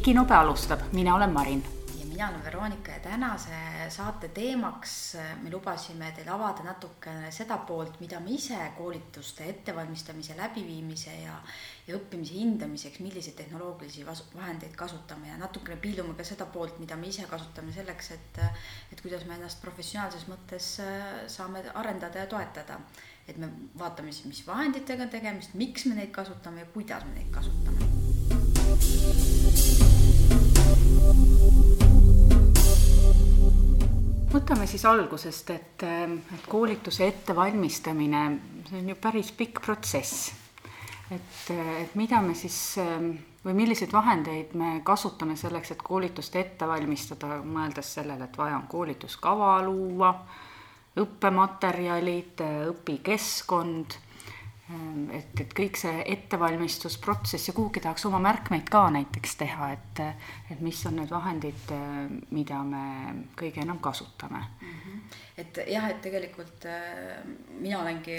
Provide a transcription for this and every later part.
diginobe alustab, mina olen Marin. ja mina olen Veronika ja tänase saate teemaks me lubasime teile avada natukene seda poolt, mida me ise koolituste ettevalmistamise, läbiviimise ja, ja õppimise hindamiseks, milliseid tehnoloogilisi vahendeid kasutame. Ja natukene piilume ka seda poolt, mida me ise kasutame selleks, et, et kuidas me ennast professionaalses mõttes saame arendada ja toetada. Et me vaatame siis, mis vahenditega on tegemist, miks me neid kasutame ja kuidas me neid kasutame võtame siis algusest, et, et koolituse ettevalmistamine, see on ju päris pikk protsess. et, et mida me siis või milliseid vahendeid me kasutame selleks, et koolitust ette valmistada, mõeldes sellele, et vaja on koolituskava luua, õppematerjalid, õpikeskkond Ehm, et, et kõik see ettevalmistusprotsess ja kuhugi tahaks oma märkmeid ka näiteks teha, et, et mis on need vahendid, mida me kõige enam kasutame mm. -hmm. Et jah, et tegelikult äh, mina olengi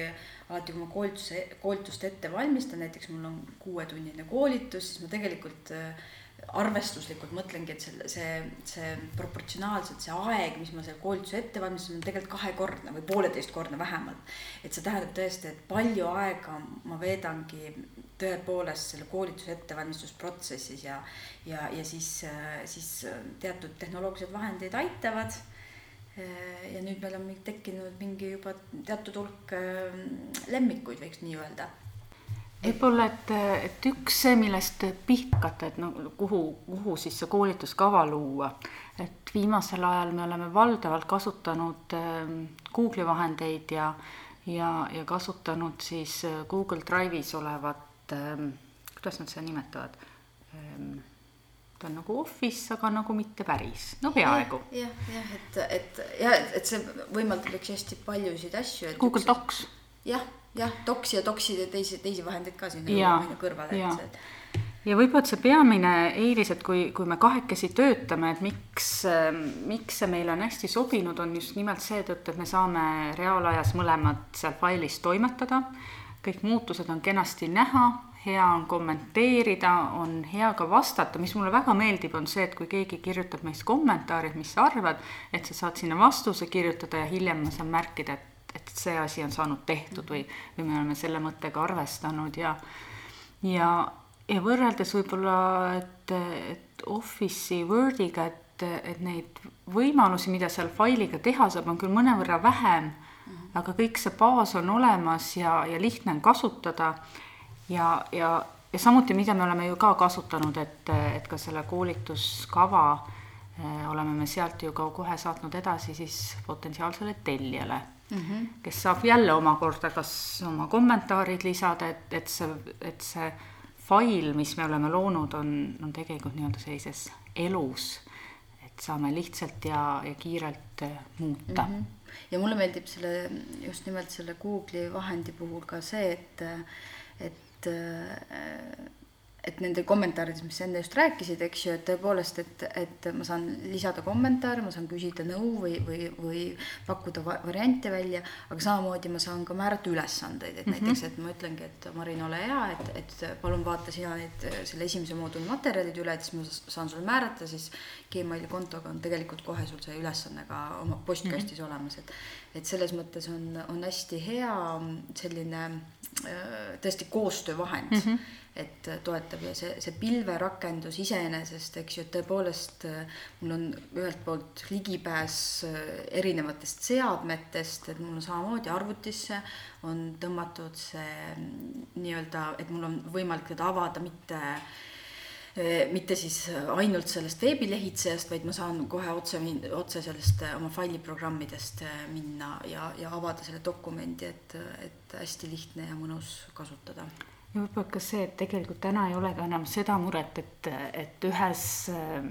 alati, kui ma koolituse, koolitust ette valmistan, näiteks mul on kuuetunnine koolitus, siis ma tegelikult äh, arvestuslikult mõtlengi, et selle, see, see proportsionaalselt see aeg, mis ma selle koolituse ette valmistan, on tegelikult kahekordne või pooleteistkordne vähemalt. et see tähendab tõesti, et palju aega ma veedangi tõepoolest selle koolituse ettevalmistusprotsessis ja, ja, ja siis, siis teatud tehnoloogilised vahendid aitavad ja nüüd meil on tekkinud mingi juba teatud hulk lemmikuid, võiks nii öelda. Võib-olla, et, et üks see, millest pihta hakata, et no kuhu, kuhu siis see koolituskava luua, et viimasel ajal me oleme valdavalt kasutanud äh, Google'i vahendeid ja, ja, ja kasutanud siis Google Drive'is olevat kuidas nad seda nimetavad ta on nagu Office, aga nagu mitte päris, no peaaegu ja,. jah, jah, et, et ja et see võimaldab üks hästi paljusid asju. Google üks... Docs. jah jah, doksi ja doksi ja teisi, teisi vahendeid ka sinna kõrvale, et see ja võib-olla see peamine eelis, et kui, kui me kahekesi töötame, et miks, miks see meile on hästi sobinud, on just nimelt seetõttu, et me saame reaalajas mõlemad seal failis toimetada. kõik muutused on kenasti näha, hea on kommenteerida, on hea ka vastata, mis mulle väga meeldib, on see, et kui keegi kirjutab meist kommentaari, et mis sa arvad, et sa saad sinna vastuse kirjutada ja hiljem ma saan märkida, et et see asi on saanud tehtud või, või me oleme selle mõttega arvestanud ja, ja, ja võrreldes võib-olla, et, et Office'i Wordiga, et, et neid võimalusi, mida seal failiga teha saab, on küll mõnevõrra vähem, aga kõik see baas on olemas ja, ja lihtne on kasutada ja, ja, ja samuti, mida me oleme ju ka kasutanud, et, et ka selle koolituskava eh, oleme me sealt ju ka kohe saatnud edasi siis potentsiaalsele tellijale mm, -hmm. kes saab jälle omakorda kas oma kommentaarid lisada, et, et see, et see fail, mis me oleme loonud, on, on tegelikult nii-öelda sellises elus, et saame lihtsalt ja, ja kiirelt äh, muuta mm. -hmm. ja mulle meeldib selle, just nimelt selle Google'i vahendi puhul ka see, et, et äh, et nende kommentaarides, mis sa enne just rääkisid, eks ju, et tõepoolest, et, et ma saan lisada kommentaare, ma saan küsida nõu või, või, või pakkuda variante välja, aga samamoodi ma saan ka määrata ülesandeid, et mm -hmm. näiteks, et ma ütlengi, et Marin, ole hea, et, et palun vaata sina neid, selle esimese mooduli materjalid üle, et siis ma saan sulle määrata, siis Gmaili kontoga on tegelikult kohe sul see ülesanne ka oma postkastis mm -hmm. olemas, et et selles mõttes on, on hästi hea selline äh, tõesti koostöövahend mm. -hmm et toetab ja see, see pilverakendus iseenesest, eks ju, et tõepoolest mul on ühelt poolt ligipääs erinevatest seadmetest, et mul on samamoodi arvutisse on tõmmatud see nii-öelda, et mul on võimalik teda avada mitte mitte siis ainult sellest veebilehitsejast, vaid ma saan kohe otse, otse sellest oma failiprogrammidest minna ja, ja avada selle dokumendi, et, et hästi lihtne ja mõnus kasutada ja võib-olla ka see, et tegelikult täna ei ole ka enam seda muret, et, et ühes ähm,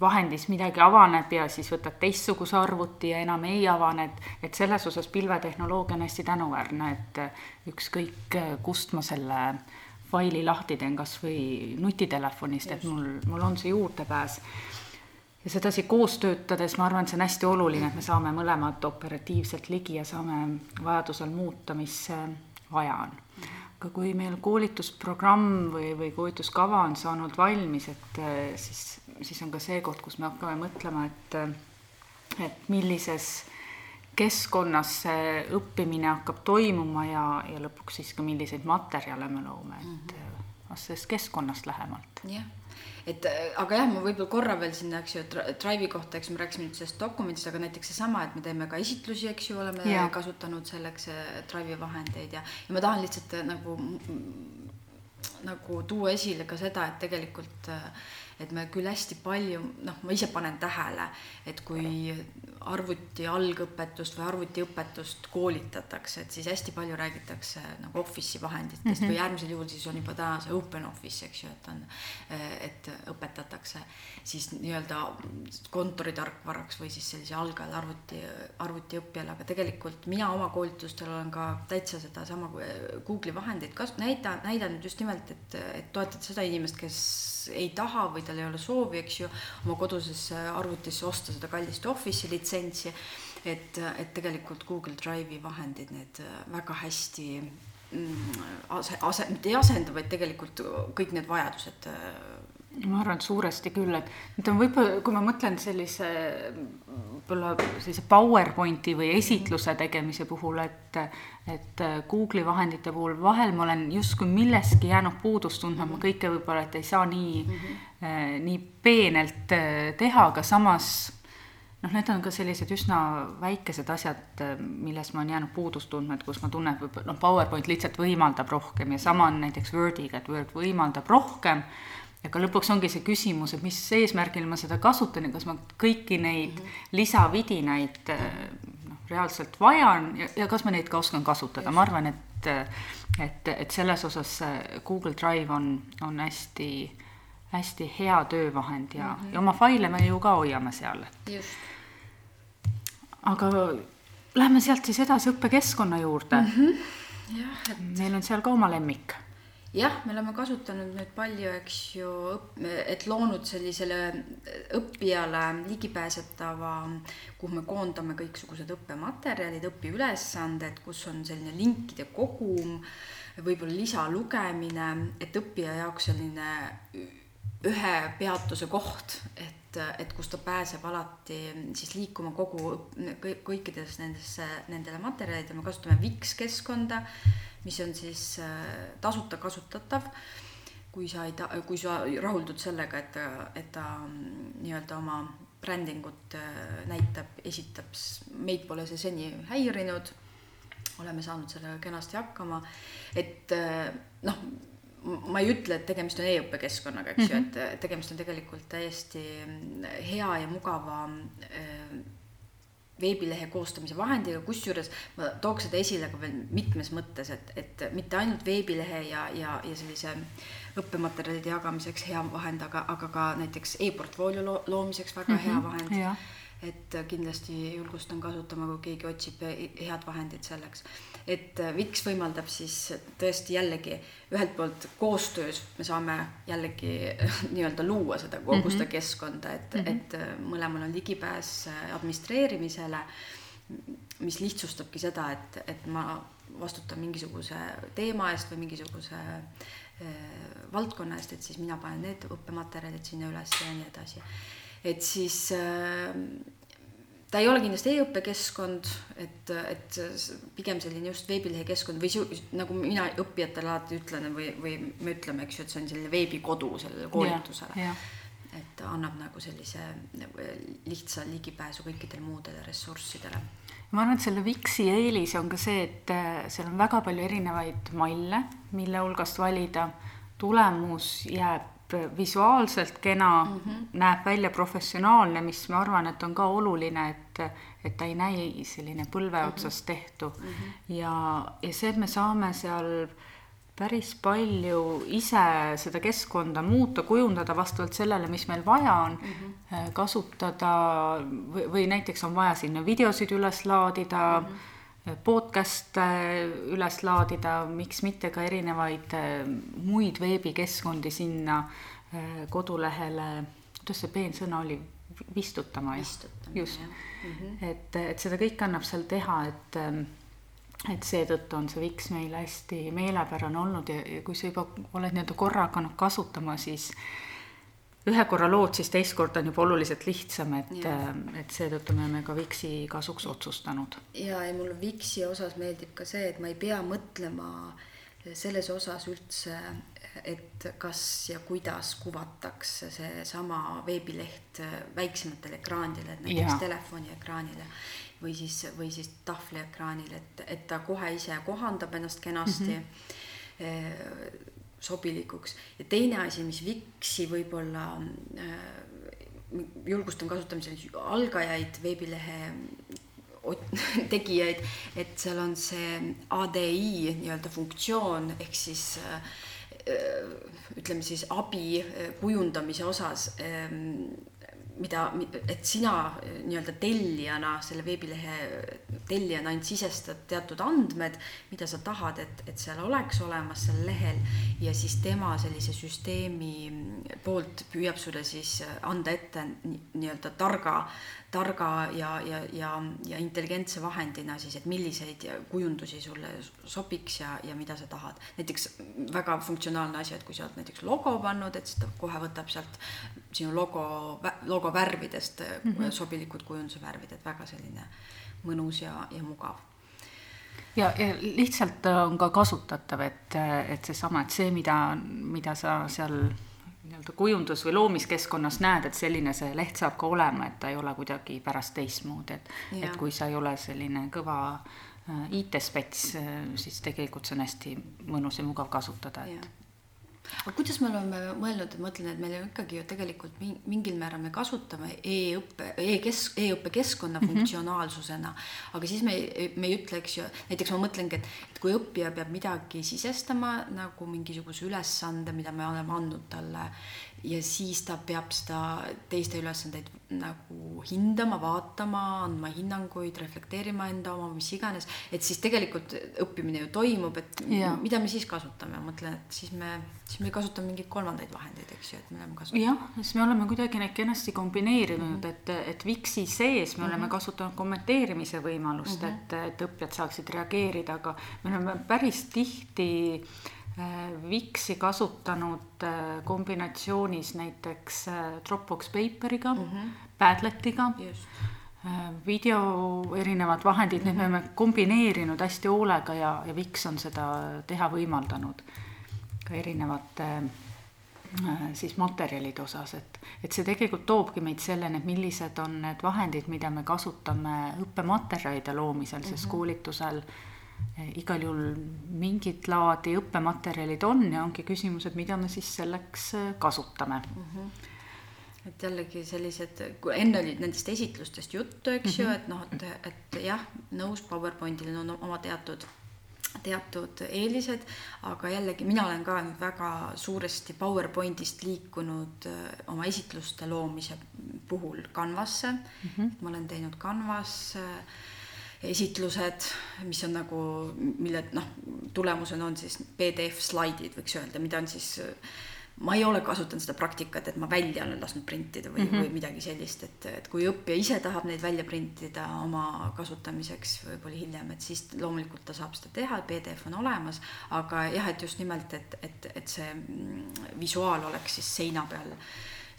vahendis midagi avaneb ja siis võtad teistsuguse arvuti ja enam ei avane, et, et selles osas pilvetehnoloogia on hästi tänuväärne, et ükskõik, kust ma selle faili lahti teen, kas või nutitelefonist, et mul, mul on see juurdepääs. ja sedasi koos töötades ma arvan, et see on hästi oluline, et me saame mõlemad operatiivselt ligi ja saame vajadusel muuta, mis vaja on aga kui meil koolitusprogramm või, või koolituskava on saanud valmis, et äh, siis, siis on ka see koht, kus me hakkame mõtlema, et, äh, et millises keskkonnas see õppimine hakkab toimuma ja, ja lõpuks siis ka milliseid materjale me loome, et mm -hmm. sellest keskkonnast lähemalt. jah et aga jah, ma võib-olla korra veel sinna, eks ju, Drive'i kohta, eks me rääkisime nüüd sellest dokumendist, aga näiteks seesama, et me teeme ka esitlusi, eks ju, oleme ja. kasutanud selleks Drive'i vahendeid ja, ja ma tahan lihtsalt nagu, nagu tuua esile ka seda, et tegelikult et me küll hästi palju, noh, ma ise panen tähele, et kui arvuti algõpetust või arvutiõpetust koolitatakse, et siis hästi palju räägitakse nagu Office'i vahenditest mm -hmm. või äärmisel juhul siis on juba täna see open office, eks ju, et on, et õpetatakse siis nii-öelda kontoritarkvaraks või siis sellise algajal arvuti, arvutiõppijale, aga tegelikult mina oma koolitustel olen ka täitsa sedasama Google'i vahendeid kas-, näida, näidanud just nimelt, et, et toetada seda inimest, kes ei taha või tal ei ole soovi, eks ju, oma kodusesse arvutisse osta seda kallist Office'i litsentsi. et, et tegelikult Google Drive'i vahendid, need väga hästi mm, ase-, ase-, mitte ei asenda, vaid tegelikult kõik need vajadused ma arvan, et suuresti küll, et nüüd on võib-olla, kui ma mõtlen sellise võib-olla sellise PowerPointi või esitluse tegemise puhul, et et Google'i vahendite puhul vahel ma olen justkui milleski jäänud puudust tundma ma kõike võib-olla, et ei saa nii mm, -hmm. äh, nii peenelt äh, teha, aga samas noh, need on ka sellised üsna väikesed asjad, milles ma olen jäänud puudust tundma, et kus ma tunnen, et noh, PowerPoint lihtsalt võimaldab rohkem ja sama on näiteks Wordiga, et Word võimaldab rohkem aga lõpuks ongi see küsimus, et mis eesmärgil ma seda kasutan ja kas ma kõiki neid mm -hmm. lisavidinaid noh, reaalselt vajan ja, ja kas ma neid ka oskan kasutada, ma arvan, et et, et selles osas Google Drive on, on hästi, hästi hea töövahend ja mm, -hmm. ja oma faile me ju ka hoiame seal. aga lähme sealt siis edasi õppekeskkonna juurde mm. -hmm. jah, et meil on seal ka oma lemmik jah, me oleme kasutanud nüüd palju, eks ju, et loonud sellisele õppijale ligipääsetava, kuhu me koondame kõiksugused õppematerjalid, õpiülesanded, kus on selline linkide kogum, võib-olla lisalugemine, et õppija jaoks selline ühe peatuse koht, et, et kus ta pääseb alati siis liikuma kogu kõikides nendesse, nendele materjalidele, me kasutame Wix keskkonda mis on siis äh, tasuta kasutatav, kui sa ei ta-, kui sa rahuldud sellega, et ta, et ta mm, nii-öelda oma brändingut äh, näitab, esitab, meid pole see seni häirinud, oleme saanud sellega kenasti hakkama, et äh, noh, ma ei ütle, et tegemist on e-õppekeskkonnaga, eks ju mm -hmm., et tegemist on tegelikult täiesti mm, hea ja mugava veebilehe koostamise vahendiga, kusjuures ma tooks seda esile ka veel mitmes mõttes, et, et mitte ainult veebilehe ja, ja, ja sellise õppematerjalide jagamiseks hea vahend, aga, aga ka näiteks e-portfoolio lo loomiseks väga mm -hmm, hea vahend. Et kindlasti julgustan kasutama, kui keegi otsib head vahendit selleks et äh, Wix võimaldab siis tõesti jällegi ühelt poolt koostöös me saame jällegi nii-öelda luua seda kogu mm -hmm. seda keskkonda, et mm, -hmm. et äh, mõlemal on ligipääs äh, administreerimisele, mis lihtsustabki seda, et, et ma vastutan mingisuguse teema eest või mingisuguse äh, valdkonna eest, et siis mina panen need õppematerjalid sinna üles ja nii edasi. Et siis äh, ta ei ole kindlasti e-õppekeskkond, et, et pigem selline just veebilehe keskkond või su, nagu mina õppijatele alati ütlen või, või me ütleme, eks ju, et see on selline veebikodu sellele koolitusele. et annab nagu sellise lihtsa ligipääsu kõikidele muudele ressurssidele. ma arvan, et selle Wixi eelis on ka see, et äh, seal on väga palju erinevaid malle, mille hulgast valida. tulemus jääb visuaalselt kena mm, -hmm. näeb välja professionaalne, mis ma arvan, et on ka oluline, et, et ta ei näi selline põlve mhm. otsas tehtu mm. -hmm. ja, ja see, et me saame seal päris palju ise seda keskkonda muuta, kujundada vastavalt sellele, mis meil vaja on mm, -hmm. kasutada või, või näiteks on vaja sinna videosid üles laadida mm. -hmm podcast'e üles laadida, miks mitte ka erinevaid äh, muid veebikeskkondi sinna äh, kodulehele, kuidas see peensõna oli, vistutama, jah? just, mm -hmm. et, et seda kõike annab seal teha, et et seetõttu on see Wix meile hästi meelepärane olnud ja, ja kui sa juba oled nii-öelda korra hakanud kasutama, siis ühe korra lood, siis teist korda on juba oluliselt lihtsam, et, et seetõttu me oleme ka Wixi kasuks otsustanud. ja, ja mulle Wixi osas meeldib ka see, et ma ei pea mõtlema selles osas üldse, et kas ja kuidas kuvatakse seesama veebileht väiksematele ekraanidele, et näiteks ja. telefoni ekraanile või siis, või siis tahvliekraanil, et, et ta kohe ise kohandab ennast kenasti mm. -hmm sobilikuks. Ja teine asi, mis Wixi võib-olla äh, julgustan kasutamisel algajaid veebilehe tegijaid, et seal on see ADI nii-öelda funktsioon ehk siis äh, ütleme siis abi kujundamise osas ähm, mida, et sina nii-öelda tellijana, selle veebilehe tellijana ainult sisestad teatud andmed, mida sa tahad, et, et seal oleks olemas sel lehel ja siis tema sellise süsteemi poolt püüab sulle siis anda ette nii-öelda targa targa ja, ja, ja, ja intelligentse vahendina siis, et milliseid kujundusi sulle sobiks ja, ja mida sa tahad. näiteks väga funktsionaalne asi, et kui sa oled näiteks logo pannud, et siis ta kohe võtab sealt sinu logo, logo värvidest mm -hmm. sobilikud kujunduse värvid, et väga selline mõnus ja, ja mugav ja, ja lihtsalt on ka kasutatav, et, et seesama, et see, mida, mida sa seal nii-öelda kujundus- või loomiskeskkonnas näed, et selline see leht saab ka olema, et ta ei ole kuidagi pärast teistmoodi, et, et kui sa ei ole selline kõva äh, IT-spets, äh, siis tegelikult see on hästi mõnus ja mugav kasutada, et aga kuidas me oleme mõelnud, et ma ütlen, et meil ju ikkagi ju tegelikult mingil määral me kasutame e-õppe e, e-kes-, e-õppe keskkonna mm -hmm. funktsionaalsusena, aga siis me, me ei ütle, eks ju, näiteks ma mõtlengi, et, et kui õppija peab midagi sisestama nagu mingisuguse ülesande, mida me oleme andnud talle ja siis ta peab seda teiste ülesandeid nagu hindama, vaatama, andma hinnanguid, reflekteerima enda oma, mis iganes, et siis tegelikult õppimine ju toimub, et ja. mida me siis kasutame, ma mõtlen, et siis me, siis me kasutame mingeid kolmandaid vahendeid, eks ju, et me oleme kasutanud. jah, siis me oleme kuidagi neid kenasti kombineerinud mm, -hmm. et, et Wixi sees me mm -hmm. oleme mhm. kasutanud kommenteerimise võimalust mm, -hmm. et, et õppijad saaksid reageerida, aga me oleme päris tihti äh, Wixi kasutanud äh, kombinatsioonis näiteks äh, Dropbox Paperiga mm, -hmm. Padletiga, äh, video erinevad vahendid, need me oleme kombineerinud hästi hoolega ja, ja Wix on seda teha võimaldanud ka erinevate siis materjalide osas, et, et see tegelikult toobki meid selleni, et millised on need vahendid, mida me kasutame õppematerjalide loomisel mm, -hmm. sest koolitusel äh, igal juhul mingit laadi õppematerjalid on ja ongi küsimus, et mida me siis selleks eh, kasutame mm. -hmm et jällegi sellised, kui enne oli nendest esitlustest juttu, eks mm -hmm. ju, et noh, et, et jah, nõus, PowerPointil on oma teatud, teatud eelised, aga jällegi mina olen ka nüüd väga suuresti PowerPointist liikunud eh, oma esitluste loomise puhul Canvasse mm. -hmm. ma olen teinud Canvas äh, esitlused, mis on nagu, mille noh, tulemusena on siis PDF slaidid, võiks öelda, mida on siis ma ei ole kasutanud seda praktikat, et ma välja olen lasknud printida või mm, -hmm. või midagi sellist, et, et kui õppija ise tahab neid välja printida oma kasutamiseks võib-olla hiljem, et siis loomulikult ta saab seda teha, PDF on olemas, aga jah, et just nimelt, et, et, et see visuaal oleks siis seina peal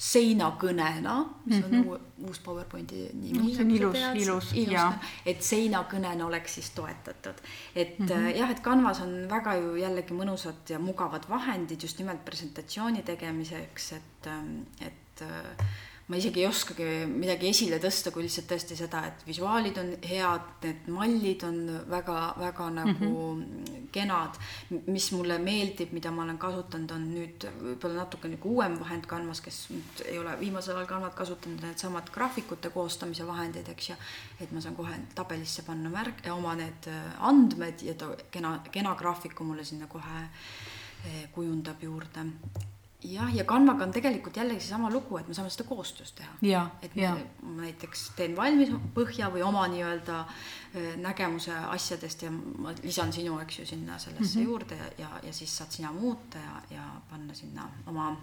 seinakõnena, mis on mm -hmm. uus PowerPointi nimi. see on ilus, ilus, ilus, et seinakõnena oleks siis toetatud. et mm -hmm. jah, et Canvas on väga ju jällegi mõnusad ja mugavad vahendid just nimelt presentatsiooni tegemiseks, et, ähm, et äh, ma isegi ei oskagi midagi esile tõsta, kui lihtsalt tõesti seda, et visuaalid on head, need mallid on väga-väga nagu mm -hmm. kenad. mis mulle meeldib, mida ma olen kasutanud, on nüüd võib-olla natuke nagu uuem vahend Canvas, kes nüüd ei ole viimasel ajal Canvat kasutanud, needsamad graafikute koostamise vahendid, eks ju. et ma saan kohe tabelisse panna märk, oma need äh, andmed ja ta kena, kena graafiku mulle sinna kohe äh, kujundab juurde jah, ja Canvaga on tegelikult jällegi seesama lugu, et me saame seda koostöös teha. et ja. ma näiteks teen valmis põhja või oma nii-öelda äh, nägemuse asjadest ja ma lisan sinu, eks ju, sinna sellesse mm -hmm. juurde ja, ja, ja siis saad sina muuta ja, ja panna sinna oma,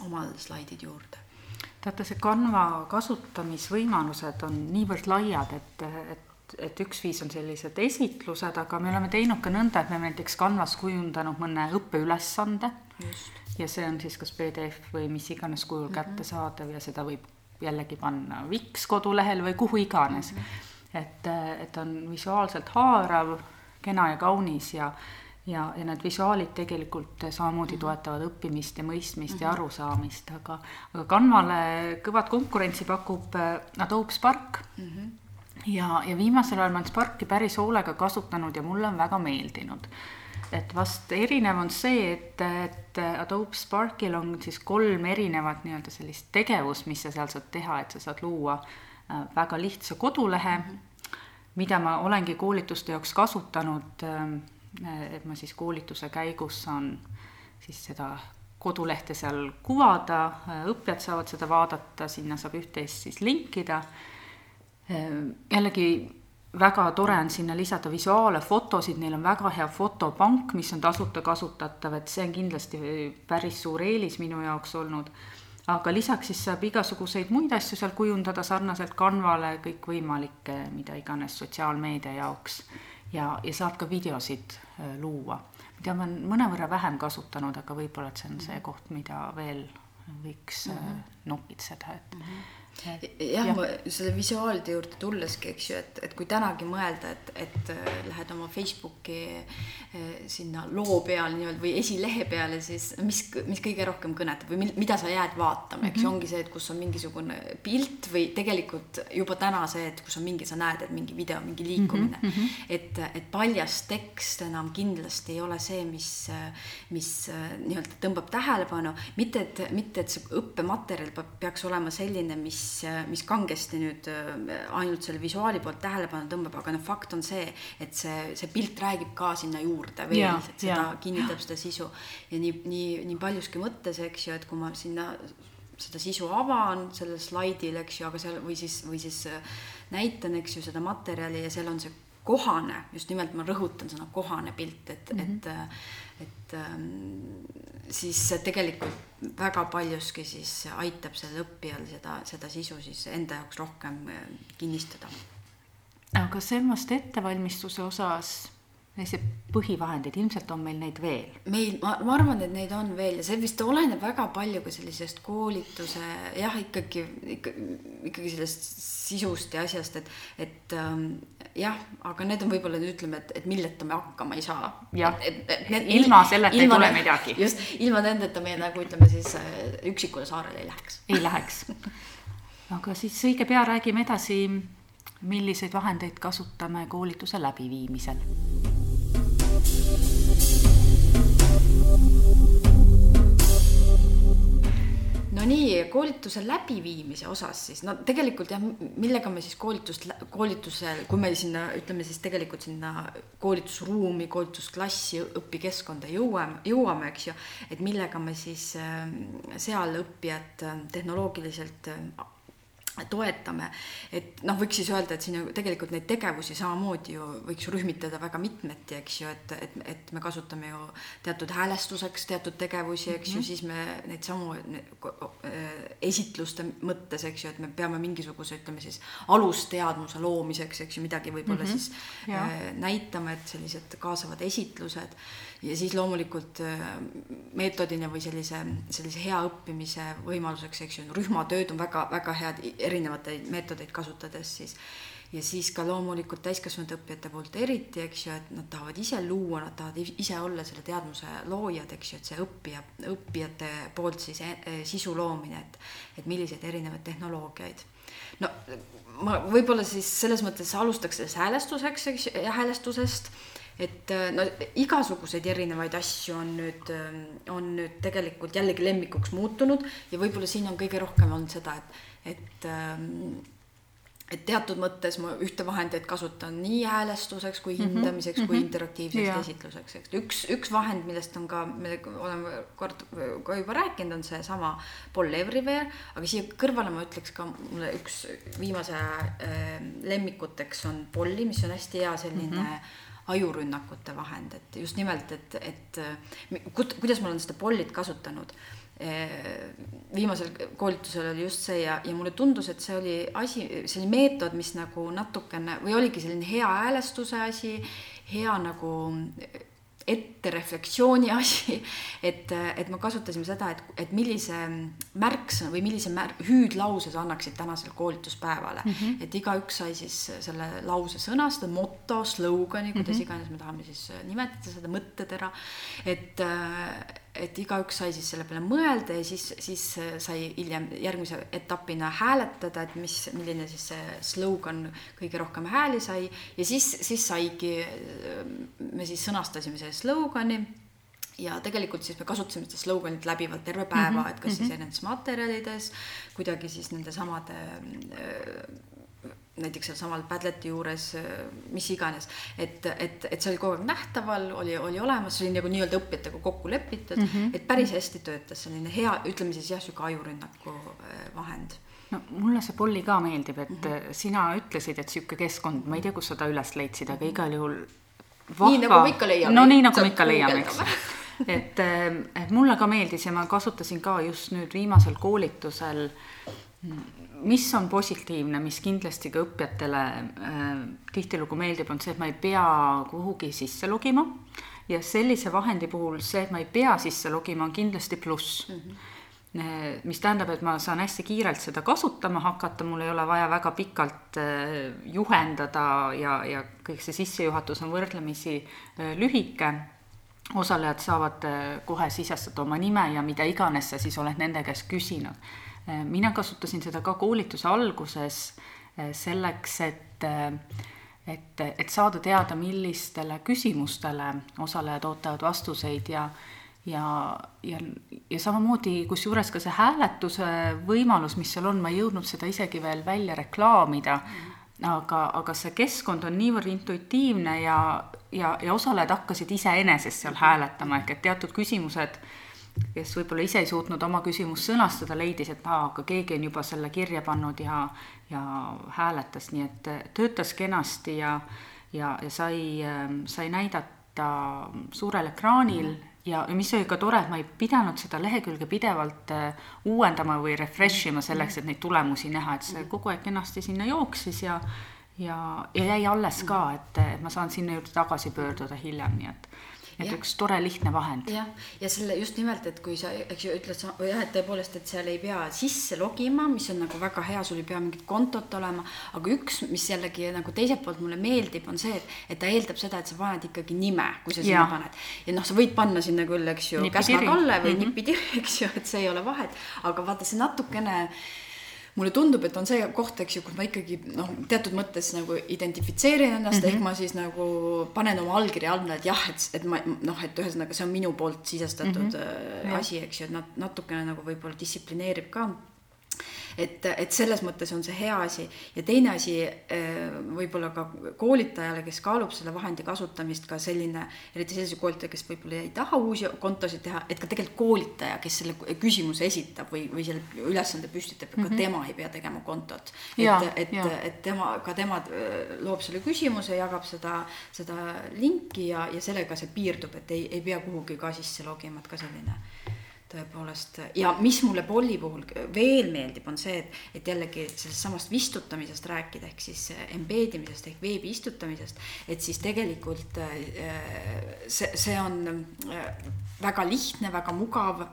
oma slaidid juurde teate, see Canva kasutamisvõimalused on niivõrd laiad, et, et et üks viis on sellised esitlused, aga me oleme teinud ka nõnda, et me näiteks Canvas kujundanud mõne õppeülesande. Ja see on siis kas PDF või mis iganes kujul mm -hmm. kättesaadav ja seda võib jällegi panna Wix kodulehel või kuhu iganes mm. -hmm. et, et on visuaalselt haarav, kena ja kaunis ja ja, ja need visuaalid tegelikult samamoodi mhm. toetavad õppimist ja mõistmist mm -hmm. ja mhm. arusaamist, aga, aga Canvale kõvat konkurentsi pakub äh, Adobe Spark mm. -hmm. ja, ja viimasel ajal ma olen Sparki päris hoolega kasutanud ja mulle on väga meeldinud. Et vast erinev on see, et, et Adobe Sparkil on siis kolm erinevat nii-öelda sellist tegevust, mis sa seal saad teha, et sa saad luua äh, väga lihtsa kodulehe mida ma olengi koolituste jaoks kasutanud ähm, et ma siis koolituse käigus saan siis seda kodulehte seal kuvada, õppijad saavad seda vaadata, sinna saab üht-teist siis linkida. jällegi väga tore on sinna lisada visuaale, fotosid, neil on väga hea fotopank, mis on tasuta kasutatav, et see on kindlasti päris suur eelis minu jaoks olnud. aga lisaks siis saab igasuguseid muid asju seal kujundada sarnaselt Canvale, kõikvõimalikke, mida iganes sotsiaalmeedia jaoks ja, ja saab ka videosid äh, luua, mida ma olen mõnevõrra vähem kasutanud, aga võib-olla, et see on see koht, mida veel võiks mm -hmm. nokitseda, et mm. -hmm jah ja., ma selle visuaalide juurde tulleski, eks ju, et, et kui tänagi mõelda, et, et äh, lähed oma Facebooki äh, sinna loo peal nii-öelda või esilehe peale, siis mis, mis kõige rohkem kõnetab või mida sa jääd vaatama, eks ju mm -hmm., ongi see, et kus on mingisugune pilt või tegelikult juba täna see, et kus on mingi, sa näed, et mingi video, mingi liikumine mm. -hmm. et, et paljas tekst enam kindlasti ei ole see, mis, mis äh, nii-öelda tõmbab tähelepanu, mitte et, mitte et see õppematerjal peaks olema selline, mis mis, mis kangesti nüüd äh, ainult selle visuaali poolt tähelepanu tõmbab, aga noh, fakt on see, et see, see pilt räägib ka sinna juurde veel, et seda ja. kinnitab seda sisu. ja nii, nii, nii paljuski mõttes, eks ju, et kui ma sinna seda sisu avan sellel slaidil, eks ju, aga seal või siis, või siis äh, näitan, eks ju, seda materjali ja seal on see kohane, just nimelt ma rõhutan sõna kohane pilt, et mm, -hmm. et, äh, et ähm, siis tegelikult väga paljuski siis aitab sellel õppijal seda, seda sisu siis enda jaoks rohkem äh, kinnistada. aga semast ettevalmistuse osas selliseid põhivahendeid, ilmselt on meil neid veel? meil, ma, ma arvan, et neid on veel ja see vist oleneb väga palju ka sellisest koolituse jah, ikkagi, ikka, ikkagi sellest sisust ja asjast, et, et ähm, jah, aga need on võib-olla ütleme, et, et milleta me hakkama ei saa. ilma selleta ei tule midagi. just, ilma nendeta me nagu ütleme siis äh, üksikule saarele ei läheks. ei läheks. aga siis õige pea räägime edasi, milliseid vahendeid kasutame koolituse läbiviimisel no nii, koolituse läbiviimise osas siis, no tegelikult jah, millega me siis koolitust, koolitusel, kui me sinna, ütleme siis tegelikult sinna koolitusruumi, koolitusklassi, õpikeskkonda jõuame, jõuame, eks ju, et millega me siis ähm, seal õppijat ähm, tehnoloogiliselt toetame, et noh, võiks siis öelda, et siin tegelikult neid tegevusi samamoodi ju võiks rühmitada väga mitmeti, eks ju, et, et, et me kasutame ju teatud häälestuseks teatud tegevusi, eks mm -hmm. ju, mhm. siis me neid samu esitluste mõttes, eks ju, et me peame mingisuguse, ütleme siis alusteadmuse loomiseks, eks ju, midagi võib-olla mm -hmm. siis ja. näitama, et sellised kaasavad esitlused ja siis loomulikult meetodina või sellise, sellise hea õppimise võimaluseks, eks ju, rühmatööd on väga-väga head erinevaid meetodeid kasutades siis ja siis ka loomulikult täiskasvanud õppijate poolt eriti, eks ju, et nad tahavad ise luua, nad tahavad ise olla selle teadmuse loojad, eks ju, et see õppija, õppijate poolt siis e, e, sisu loomine, et, et milliseid erinevaid tehnoloogiaid. no ma võib-olla siis selles mõttes alustaks sellest häälestuseks, eks häälestusest et äh, no igasuguseid erinevaid asju on nüüd, on nüüd tegelikult jällegi lemmikuks muutunud ja võib-olla siin on kõige rohkem olnud seda, et, et ähm, et teatud mõttes ma ühte vahendit kasutan nii häälestuseks kui mhm, hindamiseks mm -hmm. kui mhm. interaktiivseks yeah. esitluseks, eks. üks, üks vahend, millest on ka, me oleme kord ka juba rääkinud, on seesama Paul Everywhere, aga siia kõrvale ma ütleks ka mulle üks viimase äh, lemmikuteks on Polly, mis on hästi hea selline mm -hmm ajurünnakute vahend, et just nimelt, et, et kuidas ma olen seda pollit kasutanud viimasel koolitusel oli just see ja, ja mulle tundus, et see oli asi, see oli meetod, mis nagu natukene või oligi selline hea häälestuse asi, hea nagu ettereflektsiooni asi, et, et me kasutasime seda, et, et millise märksõna või millise mär-, hüüdlause sa annaksid tänasele koolituspäevale mm. -hmm. et igaüks sai siis selle lause sõnastada, moto, slogani, kuidas mm -hmm. iganes me tahame siis nimetada seda, mõttetera, et et igaüks sai siis selle peale mõelda ja siis, siis sai hiljem järgmise etapina hääletada, et mis, milline siis see slogan kõige rohkem hääli sai ja siis, siis saigi, me siis sõnastasime selle slogani ja tegelikult siis me kasutasime seda sloganit läbivalt terve päeva mm, -hmm. et kas siis mhm. erinevates materjalides, kuidagi siis nende samade näiteks sealsamal Padleti juures, mis iganes, et, et, et see oli kogu aeg nähtaval, oli, oli olemas, see oli nagu nii-öelda õppijatega kokku lepitud mm, -hmm. et päris hästi töötas, selline hea, ütleme siis jah, sihuke ajurünnaku äh, vahend no mulle see Polli ka meeldib, et mm -hmm. sina ütlesid, et sihuke keskkond, ma ei tea, kus sa ta üles leidsid, aga igal juhul vahva. nii nagu me ikka leiame. no nii nagu me ikka leiame, eks. et, äh, et mulle ka meeldis ja ma kasutasin ka just nüüd viimasel koolitusel mis on positiivne, mis kindlasti ka õppijatele äh, tihtilugu meeldib, on see, et ma ei pea kuhugi sisse logima. Ja sellise vahendi puhul see, et ma ei pea sisse logima, on kindlasti pluss. Mm. -hmm mis tähendab, et ma saan hästi kiirelt seda kasutama hakata, mul ei ole vaja väga pikalt äh, juhendada ja, ja kõik see sissejuhatus on võrdlemisi äh, lühike. Osalejad saavad kohe sisestada oma nime ja mida iganes sa siis oled nende käest küsinud mina kasutasin seda ka koolituse alguses äh, selleks, et äh, et, et saada teada, millistele küsimustele osalejad ootavad vastuseid ja ja, ja, ja samamoodi, kusjuures ka see hääletuse võimalus, mis seal on, ma ei jõudnud seda isegi veel välja reklaamida, aga, aga see keskkond on niivõrd intuitiivne ja, ja, ja osalejad hakkasid iseenesest seal hääletama, ehk et teatud küsimused äh, kes võib-olla ise ei suutnud oma küsimust sõnastada, leidis, et aa, aga keegi on juba selle kirja pannud ja, ja hääletas, nii et töötas kenasti ja, ja, ja sai, sai näidata suurel ekraanil ja, mis oli ka tore, et ma ei pidanud seda lehekülge pidevalt äh, uuendama või refresh ima selleks, et neid tulemusi näha, et see kogu aeg kenasti sinna jooksis ja ja, ja jäi alles ka, et ma saan sinna juurde tagasi pöörduda hiljem, nii et et ja. üks tore lihtne vahend. jah, ja selle just nimelt, et kui sa, eks ju, ütled jah, et tõepoolest, et seal ei pea sisse logima, mis on nagu väga hea, sul ei pea mingit kontot olema, aga üks, mis jällegi nagu teiselt poolt mulle meeldib, on see, et, et ta eeldab seda, et sa paned ikkagi nime, kui sa sinna ja. paned. ja noh, sa võid panna sinna küll, eks ju, Käsna Kalle või mm -hmm. Nipitiri, eks ju, et see ei ole vahet, aga vaata, see natukene mulle tundub, et on see koht, eks ju, kus ma ikkagi noh, teatud mõttes nagu identifitseerin ennast mm, -hmm. ehk ma siis nagu panen oma allkirja alla, et jah, et, et ma noh, et ühesõnaga see on minu poolt sisestatud mm -hmm. asi, eks ju, et nat-, natukene nagu võib-olla distsiplineerib ka et, et selles mõttes on see hea asi ja teine asi äh, võib-olla ka koolitajale, kes kaalub selle vahendi kasutamist, ka selline, eriti sellise koolitaja, kes võib-olla ei taha uusi kontosid teha, et ka tegelikult koolitaja, kes selle küsimuse esitab või, või selle ülesande püstitab mm, -hmm. ka mhm. tema ei pea tegema kontot. et, et, et tema, ka tema äh, loob selle küsimuse, jagab seda, seda linki ja, ja sellega see piirdub, et ei, ei pea kuhugi ka sisse logima, et ka selline tõepoolest ja mis mulle Polli puhul veel meeldib, on see, et, et jällegi sellest samast vistutamisest rääkida, ehk siis embed imisest ehk veebi istutamisest, et siis tegelikult äh, see, see on äh, väga lihtne, väga mugav,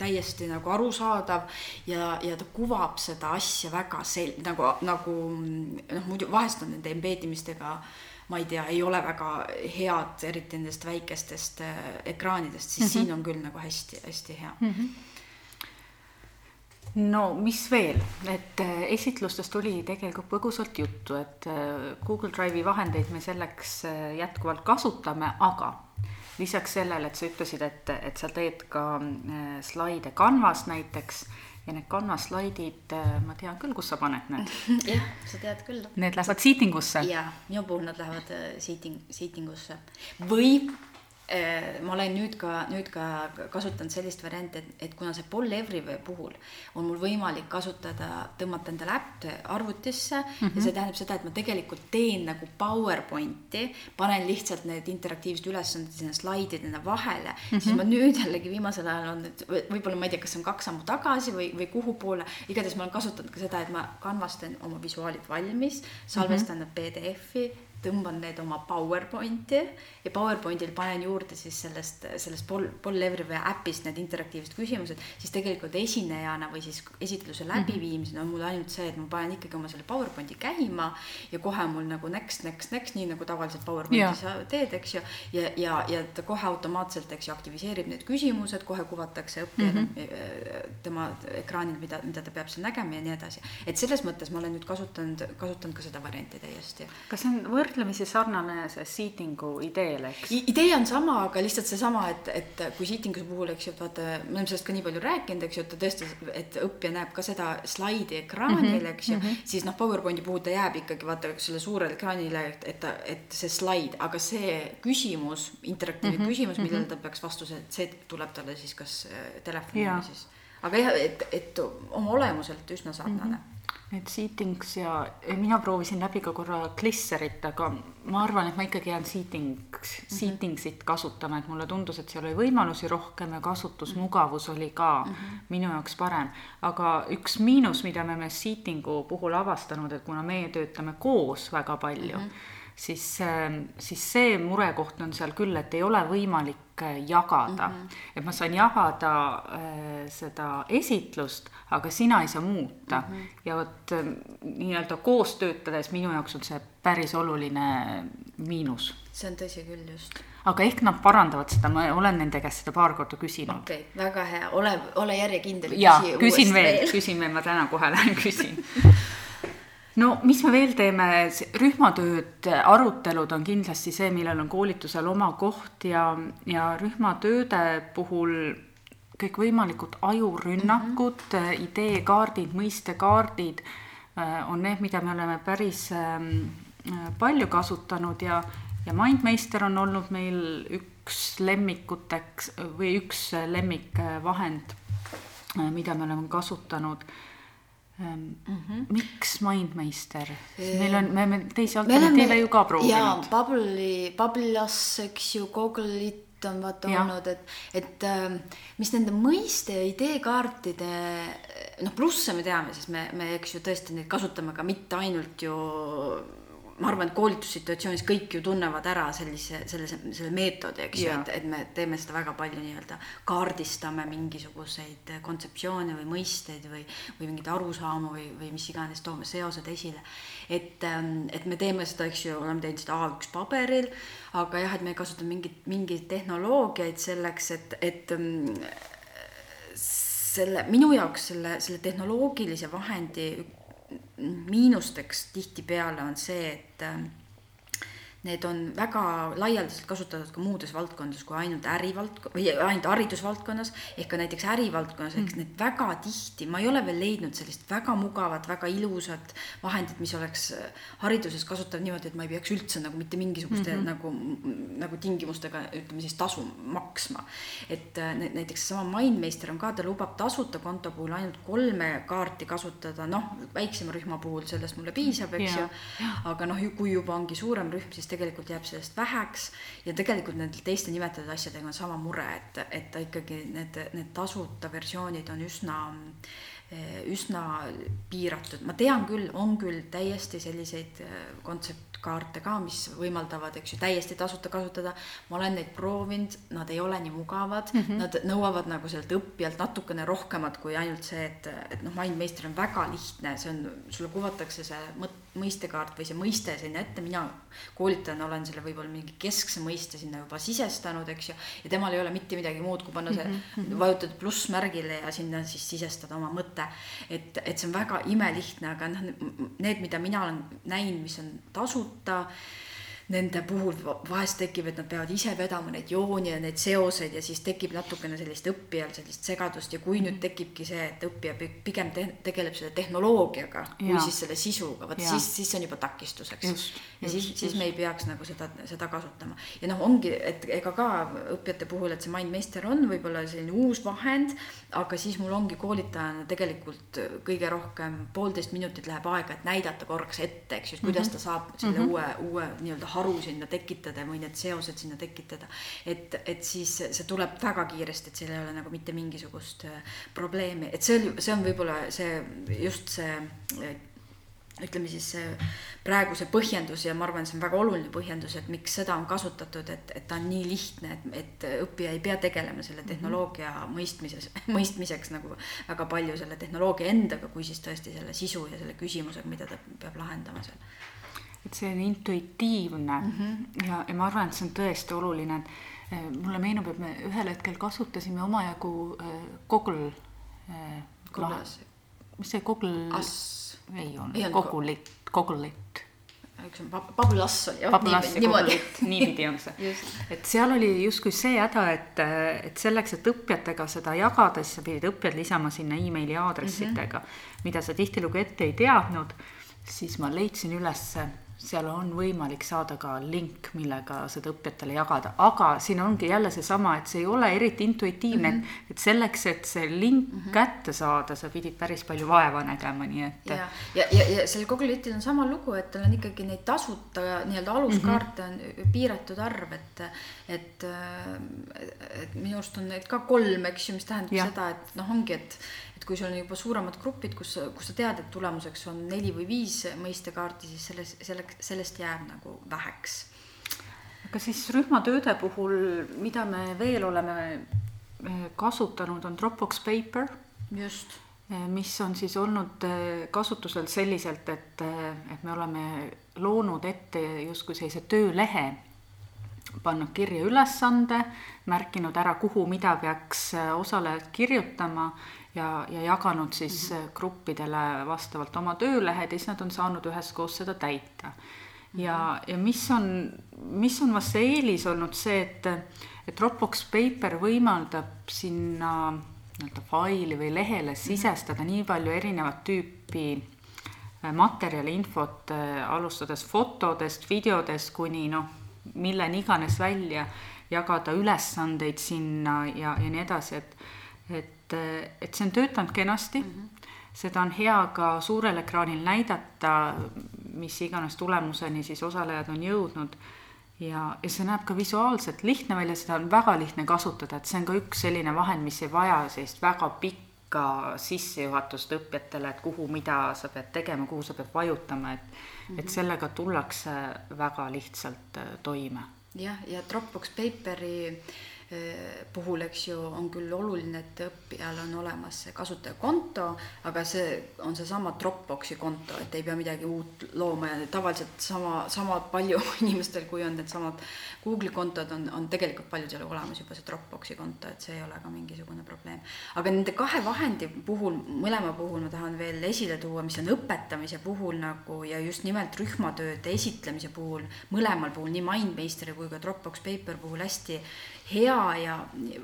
täiesti nagu arusaadav ja, ja ta kuvab seda asja väga sel-, nagu, nagu noh, muidu vahest on nende embed imistega äh, ma ei tea, ei ole väga head, eriti nendest väikestest äh, ekraanidest, siis mm -hmm. siin on küll nagu hästi-hästi hea mm. -hmm no mis veel, et äh, esitlustest oli tegelikult põgusalt juttu, et äh, Google Drive'i vahendeid me selleks jätkuvalt kasutame, aga lisaks sellele, et sa ütlesid, et, et sa teed ka slaide Canvas näiteks ja need kannaslaidid, äh, ma tean küll, kus sa paned need. jah, sa tead küll. Need lähevad seating usse? jaa, minu puhul nad lähevad äh, seating, seating usse või ma olen nüüd ka, nüüd ka kasutanud sellist varianti, et, et kuna see Paul Everywhere puhul on mul võimalik kasutada, tõmmata endale äpp arvutisse mm -hmm. ja see tähendab seda, et ma tegelikult teen nagu PowerPointi, panen lihtsalt need interaktiivsed ülesanded sinna slaididena vahele mm, -hmm. siis ma nüüd jällegi viimasel ajal on, et võib-olla ma ei tea, kas see on kaks sammu tagasi või, või kuhu poole, igatahes ma olen kasutanud ka seda, et ma canvas teen oma visuaalid valmis, salvestan mm -hmm. nad PDF-i tõmban need oma PowerPointi ja PowerPointil panen juurde siis sellest, sellest Paul, Paul Levrive äpist need interaktiivsed küsimused, siis tegelikult esinejana või siis esitluse mhm. läbiviimisena on mul ainult see, et ma panen ikkagi oma selle PowerPointi käima ja kohe mul nagu next, next, next, nii nagu tavaliselt PowerPointis ja. teed, eks ju. ja, ja, ja ta kohe automaatselt, eks ju, aktiviseerib need küsimused, kohe kuvatakse õppijale mm -hmm. tema ekraanil, mida, mida ta peab seal nägema ja nii edasi. et selles mõttes ma olen nüüd kasutanud, kasutanud ka seda varianti täiesti. kas see on võrd-? Võrdlemisi sarnane see seating'u ideele, eks? idee on sama, aga lihtsalt seesama, et, et kui seating'u puhul, eks ju, et vaata, me oleme sellest ka nii palju rääkinud, eks ju, et ta tõesti, et õppija näeb ka seda slaidi ekraanil mm, -hmm, eks ju mm, -hmm. siis noh, PowerPointi puhul ta jääb ikkagi vaata selle suurele ekraanile, et, et et see slaid, aga see küsimus, interaktiivne mm -hmm, küsimus, millele -hmm. ta peaks vastuse, see tuleb talle siis kas äh, telefoni või siis aga jah, et, et oma olemuselt üsna sarnane mm. -hmm Need seatings ja mina proovisin läbi ka korra Glisserit, aga ma arvan, et ma ikkagi jään seatings, mhm. seatingsit kasutama, et mulle tundus, et seal oli võimalusi rohkem ja kasutusmugavus oli ka mm -hmm. minu jaoks parem. aga üks miinus, mida me oleme seatingu puhul avastanud, et kuna meie töötame koos väga palju mm, -hmm siis, ähm, siis see murekoht on seal küll, et ei ole võimalik äh, jagada mm. -hmm. et ma saan jagada äh, seda esitlust, aga sina ei saa muuta mm. -hmm. ja vot äh, nii-öelda koos töötades minu jaoks on see päris oluline miinus. see on tõsi küll, just. aga ehk nad parandavad seda, ma olen nende käest seda paar korda küsinud. okei okay,, väga hea, ole, ole järjekindel. jaa, küsin veel, küsin veel, ma täna kohe lähen küsin no mis me veel teeme, rühmatööd, arutelud on kindlasti see, millel on koolitusel oma koht ja, ja rühmatööde puhul kõikvõimalikud ajurünnakud mm, -hmm. ideekaardid, mõistekaardid äh, on need, mida me oleme päris ähm, palju kasutanud ja, ja Mindmeister on olnud meil üks lemmikuteks või üks lemmikvahend, äh, mida me oleme kasutanud Mm -hmm. miks Mindmeister? meil on, me oleme teisi alternatiive ju ka proovinud. jaa, Bubble'i, Bubble'as, eks ju, Google'it on vaata olnud, et, et ähm, mis nende mõiste ja ideekaartide noh, plusse me teame, sest me, me, eks ju, tõesti neid kasutame ka mitte ainult ju ma arvan, et koolitussituatsioonis kõik ju tunnevad ära sellise, selle, selle meetodi, eks ju, et, et me teeme seda väga palju nii-öelda, kaardistame mingisuguseid kontseptsioone või mõisteid või, või mingeid arusaamu või, või mis iganes, toome seosed esile. et, ähm, et me teeme seda, eks ju, oleme teinud seda A1 paberil, aga jah, et me kasutame mingit, mingeid tehnoloogiaid selleks, et, et ähm, selle, minu jaoks selle, selle tehnoloogilise vahendi miinusteks tihtipeale on see, et äh, need on väga laialdaselt kasutatud ka muudes valdkondades kui ainult ärivaldk- või ainult haridusvaldkonnas ehk ka näiteks ärivaldkonnas mm., eks need väga tihti, ma ei ole veel leidnud sellist väga mugavat, väga ilusat vahendit, mis oleks äh, hariduses kasutav niimoodi, et ma ei peaks üldse nagu mitte mingisuguste mm -hmm. nagu, nagu tingimustega ütleme siis tasu maksma. et äh, näiteks seesama Mindmeister on ka, ta lubab tasuta konto puhul ainult kolme kaarti kasutada, noh, väiksema rühma puhul sellest mulle piisab, eks ju, aga noh, kui juba ongi suurem rühm, siis tegelikult jääb sellest väheks ja tegelikult nende teiste nimetatud asjadega on sama mure, et, et ta ikkagi need, need tasuta versioonid on üsna üsna piiratud, ma tean küll, on küll täiesti selliseid kontsept, kaarte ka, mis võimaldavad, eks ju, täiesti tasuta kasutada. ma olen neid proovinud, nad ei ole nii mugavad mm, -hmm. nad nõuavad nagu sellelt õppijalt natukene rohkemat kui ainult see, et, et noh, Mindmeister on väga lihtne, see on, sulle kuvatakse see mõte mõistekaart või see mõiste sinna ette, mina koolitajana olen selle võib-olla mingi keskse mõiste sinna juba sisestanud, eks ju, ja temal ei ole mitte midagi muud, kui panna see mm, -hmm. vajutada plussmärgile ja sinna siis sisestada oma mõte. et, et see on väga imelihtne, aga noh, need, mida mina olen näinud, mis on tasuta, nende puhul vahest tekib, et nad peavad ise vedama neid jooni ja neid seoseid ja siis tekib natukene sellist õppijal sellist segadust ja kui nüüd tekibki see, et õppija pigem te tegeleb selle tehnoloogiaga ja. kui siis selle sisuga, vot siis, siis see on juba takistuseks. ja just, siis, siis me ei peaks nagu seda, seda kasutama. ja noh, ongi, et ega ka õppijate puhul, et see MindMeister on võib-olla selline uus vahend, aga siis mul ongi koolitajana tegelikult kõige rohkem poolteist minutit läheb aega, et näidata korraks ette, eks ju, kuidas mhm. ta saab selle mm -hmm. uue, uue nii-öelda haru sinna tekitada või need seosed sinna tekitada. et, et siis see tuleb väga kiiresti, et seal ei ole nagu mitte mingisugust äh, probleemi, et see oli, see on võib-olla see just see ütleme siis see praeguse põhjendus ja ma arvan, see on väga oluline põhjendus, et miks seda on kasutatud, et, et ta on nii lihtne, et, et õppija ei pea tegelema selle mhm. tehnoloogia mõistmises, mõistmiseks nagu väga palju selle tehnoloogia endaga, kui siis tõesti selle sisu ja selle küsimusega, mida ta peab lahendama seal et see on intuitiivne mm -hmm. ja, ja ma arvan, et see on tõesti oluline, et eh, mulle meenub, et me ühel hetkel kasutasime omajagu äh, Google äh,. mis see Google? ei olnud, Google'it, Google'it üks on Pabulass oli jah, niimoodi. niipidi on see et seal oli justkui see häda, et, et selleks, et õppijatega seda jagada, siis sa pidid õppijad lisama sinna emaili aadressidega mm, -hmm. mida sa tihtilugu ette ei teadnud. siis ma leidsin ülesse seal on võimalik saada ka link, millega seda õppijatele jagada, aga siin ongi jälle seesama, et see ei ole eriti intuitiivne mm, -hmm. et selleks, et see link mm -hmm. kätte saada, sa pidid päris palju vaeva nägema, nii et. ja, ja, ja, ja sellel Google Litil on sama lugu, et tal on ikkagi neid tasuta nii-öelda aluskaarte mm -hmm. on piiratud arv, et, et, et minu arust on neid ka kolm, eks ju, mis tähendab ja. seda, et noh, ongi, et et kui sul on juba suuremad grupid, kus, kus sa tead, et tulemuseks on neli või viis mõistekaarti, siis selles, selleks, sellest jääb nagu väheks. aga siis rühmatööde puhul, mida me veel oleme eh, kasutanud, on Dropbox Paper. just eh, mis on siis olnud eh, kasutusel selliselt, et, et me oleme loonud ette justkui sellise töölehe, pannud kirja ülesande, märkinud ära, kuhu, mida peaks osalejad kirjutama ja, ja jaganud siis mm -hmm. gruppidele vastavalt oma töölehed ja siis nad on saanud üheskoos seda täita. ja, mhm. ja mis on, mis on vast see eelis olnud see, et, et Dropbox Paper võimaldab sinna nii-öelda faili või lehele mhm. sisestada mm -hmm. nii palju erinevat tüüpi äh, materjali, infot, äh, alustades fotodest, videodest kuni noh, milleni iganes välja, jagada ülesandeid sinna ja, ja nii edasi, et, et et, et see on töötanud kenasti mm. -hmm. seda on hea ka suurel ekraanil näidata, mis iganes tulemuseni siis osalejad on jõudnud. ja, ja see näeb ka visuaalselt lihtne välja, seda on väga lihtne kasutada, et see on ka üks selline vahend, mis ei vaja sellist väga pikka sissejuhatust õppijatele, et kuhu, mida sa pead tegema, kuhu sa pead vajutama, et mm, -hmm. et mhm. sellega tullakse väga lihtsalt äh, toime. jah, ja Dropbox Paperi äh, puhul, eks ju, on küll oluline, et õppijal on olemas see kasutajakonto, aga see on seesama Dropboxi konto, et ei pea midagi uut looma ja tavaliselt sama, sama palju inimestel, kui on needsamad Google'i kontod, on, on tegelikult paljudel olemas juba see Dropboxi konto, et see ei ole ka mingisugune probleem. aga nende kahe vahendi puhul, mõlema puhul ma tahan veel esile tuua, mis on õpetamise puhul nagu ja just nimelt rühmatööde esitlemise puhul, mõlemal puhul, nii Mindmeisteri kui ka Dropbox Paper puhul hästi hea ja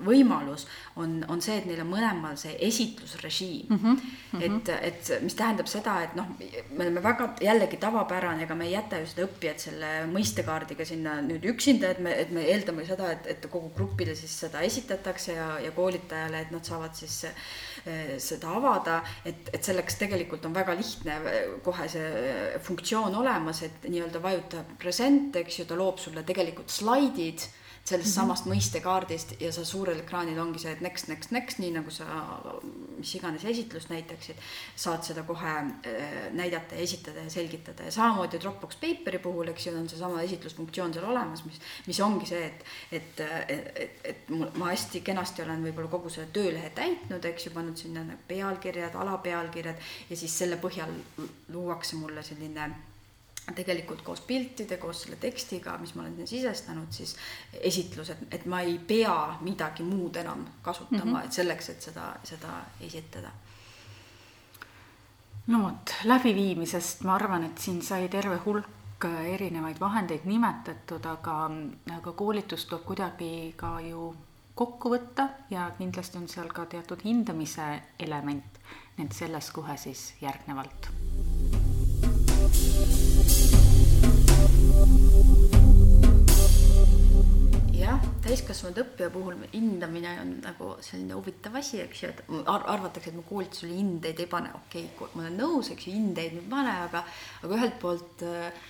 võimalus on, on see, et neil on mõlemal see esitlusrežiim mm. -hmm. Mm -hmm. et, et mis tähendab seda, et noh, me oleme väga jällegi tavapärane, ega me ei jäta ju seda õppijat selle mõistekaardiga sinna nüüd üksinda, et me, et me eeldame seda, et, et kogu grupile siis seda esitatakse ja, ja koolitajale, et nad saavad siis eh, seda avada, et, et selleks tegelikult on väga lihtne kohe see funktsioon olemas, et nii-öelda vajuta present, eks ju, ta loob sulle tegelikult slaidid sellest mm -hmm. samast mõistekaardist ja sa suurel ekraanil ongi see, et next, next, next, nii nagu sa mis iganes esitlust näitaksid, saad seda kohe äh, näidata ja esitada ja selgitada ja samamoodi Dropbox Paperi puhul, eks ju, on seesama esitlusfunktsioon seal olemas, mis, mis ongi see, et, et, et, et, et ma hästi kenasti olen võib-olla kogu selle töölehe täitnud, eks ju, pannud sinna nagu pealkirjad, alapealkirjad ja siis selle põhjal luuakse mulle selline tegelikult koos piltide, koos selle tekstiga, mis ma olen sinna sisestanud, siis esitlus, et, et ma ei pea midagi muud enam kasutama mm, -hmm. et selleks, et seda, seda esitada. no vot, läbiviimisest ma arvan, et siin sai terve hulk hulk erinevaid vahendeid nimetatud, aga, aga koolitust tuleb kuidagi ka ju kokku võtta ja kindlasti on seal ka teatud hindamise element, nii et sellest kohe siis järgnevalt jah, täiskasvanud õppija puhul hindamine on nagu selline huvitav asi, eks ju, et ar arvatakse, et ma koolitusel hindeid ei pane, okei okay,, ma olen nõus, eks ju, hindeid ei pane, aga, aga ühelt poolt äh,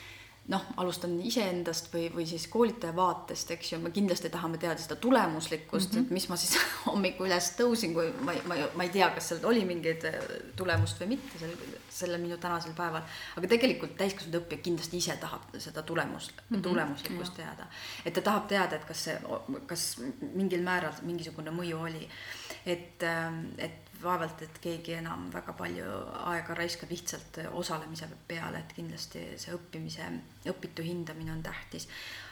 noh, alustan iseendast või, või siis koolitaja vaatest, eks ju, me kindlasti tahame teada seda tulemuslikkust mm, -hmm. et mis ma siis hommikul üles tõusin, kui ma, ma, ma ei tea, kas seal oli mingeid äh, tulemust või mitte sel, sellel minu tänasel päeval. aga tegelikult täiskasvanud õppija kindlasti ise tahab seda tulemust mm, -hmm. tulemuslikkust ja. teada. et ta tahab teada, et kas see, kas mingil määral mingisugune mõju oli. et, ähm, et vaevalt, et keegi enam väga palju aega raiskab lihtsalt osalemise peale, et kindlasti see õppimise, õpitu hindamine on tähtis.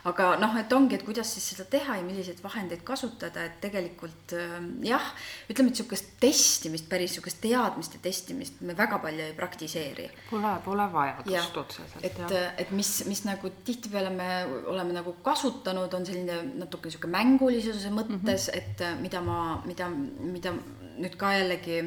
aga noh, et ongi, et kuidas siis seda teha ja milliseid vahendeid kasutada, et tegelikult ähm, jah, ütleme, et niisugust testimist, päris niisugust teadmiste testimist me väga palju ei praktiseeri. Pole, pole vajadust otseselt. et, et mis, mis nagu tihtipeale me oleme nagu kasutanud, on selline natuke niisugune mängulisuse mõttes mm, -hmm. et mida ma, mida, mida nüüd ka jällegi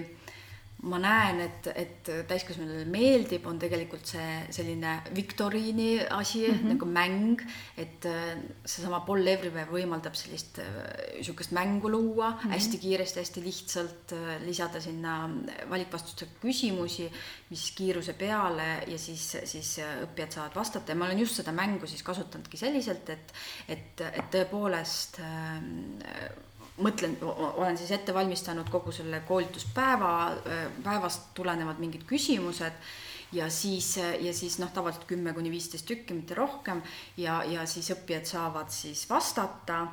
ma näen, et, et täiskasvanule meeldib, on tegelikult see selline viktoriini asi mm, -hmm. nagu mäng, et äh, seesama Paul Everywhere võimaldab sellist niisugust äh, mängu luua mm -hmm. hästi kiiresti, hästi lihtsalt, äh, lisada sinna valikvastustega küsimusi, mis kiiruse peale ja siis, siis õppijad saavad vastata ja ma olen just seda mängu siis kasutanudki selliselt, et, et, et tõepoolest äh, mõtlen, olen siis ette valmistanud kogu selle koolituspäeva, päevast tulenevad mingid küsimused ja siis, ja siis noh, tavaliselt kümme kuni viisteist tükki, mitte rohkem ja, ja siis õppijad saavad siis vastata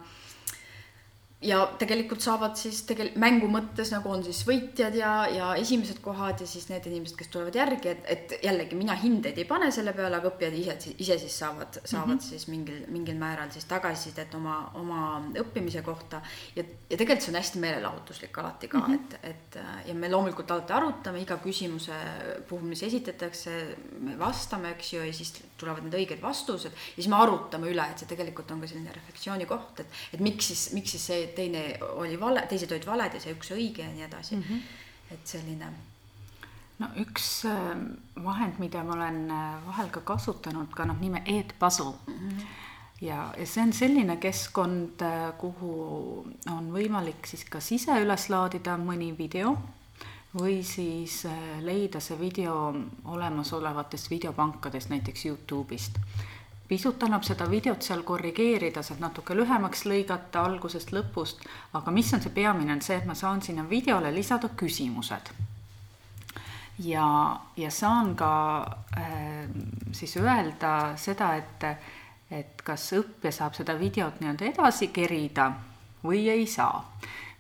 ja tegelikult saavad siis tegel-, mängu mõttes nagu on siis võitjad ja, ja esimesed kohad ja siis need inimesed, kes tulevad järgi, et, et jällegi mina hindeid ei pane selle peale, aga õppijad ise, ise siis saavad, saavad mm -hmm. siis mingil, mingil määral siis tagasisidet oma, oma õppimise kohta. ja, ja tegelikult see on hästi meelelahutuslik alati ka mm, -hmm. et, et ja me loomulikult alati arutame iga küsimuse puhul, mis esitatakse, me vastame, eks ju, ja siis tulevad need õiged vastused ja siis me arutame üle, et see tegelikult on ka selline refleksiooni koht, et, et miks siis, miks siis see teine oli vale, teised olid valed ja see üks õige ja nii edasi mm. -hmm. et selline. no üks ähm, vahend, mida ma olen äh, vahel ka kasutanud ka noh, nime Edpuzzle mm. -hmm ja, ja see on selline keskkond, äh, kuhu on võimalik siis kas ise üles laadida mõni video või siis äh, leida see video olemasolevatest videopankadest, näiteks Youtube'ist pisut annab seda videot seal korrigeerida, sealt natuke lühemaks lõigata algusest lõpust, aga mis on see peamine, on see, et ma saan sinna videole lisada küsimused. ja, ja saan ka äh, siis öelda seda, et, et kas õppija saab seda videot nii-öelda edasi kerida või ei saa.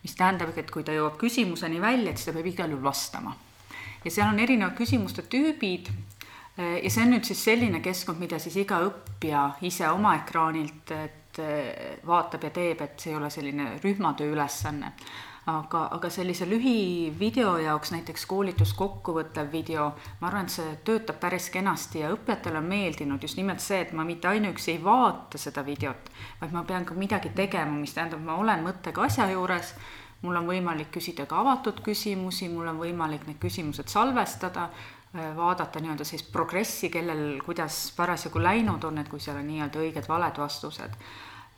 mis tähendab, et kui ta jõuab küsimuseni välja, et siis ta peab igal juhul vastama. ja seal on erinevad küsimuste tüübid ja see on nüüd siis selline keskkond, mida siis iga õppija ise oma ekraanilt, et äh, vaatab ja teeb, et see ei ole selline rühmatöö ülesanne. aga, aga sellise lühivideo jaoks, näiteks koolituskokkuvõttev video, ma arvan, et see töötab päris kenasti ja õppijatele on meeldinud just nimelt see, et ma mitte ainuüksi ei vaata seda videot, vaid ma pean ka midagi tegema, mis tähendab, ma olen mõttega asja juures mul on võimalik küsida ka avatud küsimusi, mul on võimalik need küsimused salvestada vaadata nii-öelda siis progressi, kellel kuidas parasjagu läinud on, et kui seal on nii-öelda õiged-valed vastused.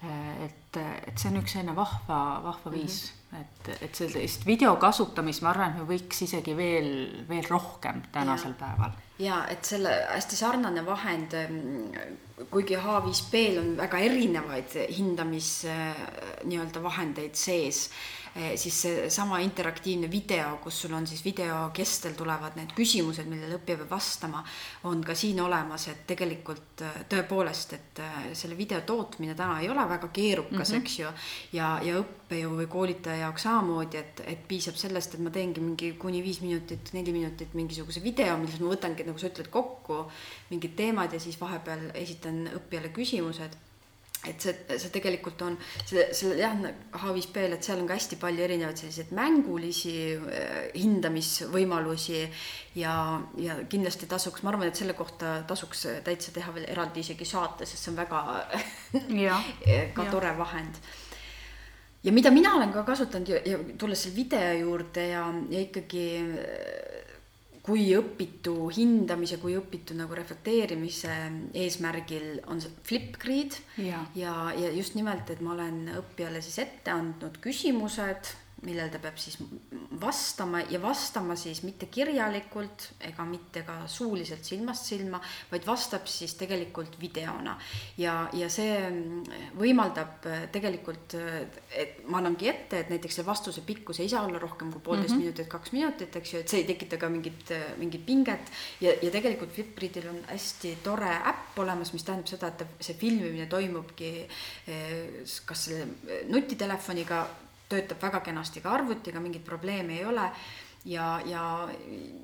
Äh, et, et see on üks selline vahva, vahva viis mm, -hmm. et, et sellist video kasutamist, ma arvan, et me võiks isegi veel, veel rohkem tänasel ja. päeval. ja et selle hästi sarnane vahend, ähm, kuigi H5P-l on väga erinevaid hindamis äh, nii-öelda vahendeid sees siis seesama interaktiivne video, kus sul on siis video kestel tulevad need küsimused, millele õppija peab vastama, on ka siin olemas, et tegelikult eh, tõepoolest, et eh, selle video tootmine täna ei ole väga keerukas mm, -hmm. eks ju, ja, ja õppejõu või koolitaja jaoks samamoodi, et, et piisab sellest, et ma teengi mingi kuni viis minutit, neli minutit mingisuguse video, milles ma võtangi, nagu sa ütled, kokku mingid teemad ja siis vahepeal esitan õppijale küsimused et see, see tegelikult on, see, selle jah, H5P-l, et seal on ka hästi palju erinevaid selliseid mängulisi äh, hindamisvõimalusi ja, ja kindlasti tasuks, ma arvan, et selle kohta tasuks täitsa teha veel eraldi isegi saate, sest see on väga ka ja. tore vahend ja mida mina olen ka kasutanud ja, ja tulles selle video juurde ja, ja ikkagi kui õpitu hindamise, kui õpitu nagu reflekteerimise eesmärgil on see Flipgrid. Ja, ja, ja just nimelt, et ma olen õppijale siis ette andnud küsimused millele ta peab siis vastama ja vastama siis mitte kirjalikult ega mitte ka suuliselt silmast silma, vaid vastab siis tegelikult videona. ja, ja see võimaldab tegelikult, et ma annangi ette, et näiteks see vastuse pikkus ei saa olla rohkem kui poolteist mm -hmm. minutit, kaks minutit, eks ju, et see ei tekita ka mingit, mingit pinget. ja, ja tegelikult Flipgridil on hästi tore äpp olemas, mis tähendab seda, et see filmimine toimubki kas selle nutitelefoniga töötab väga kenasti ka arvutiga, mingit probleemi ei ole. ja, ja,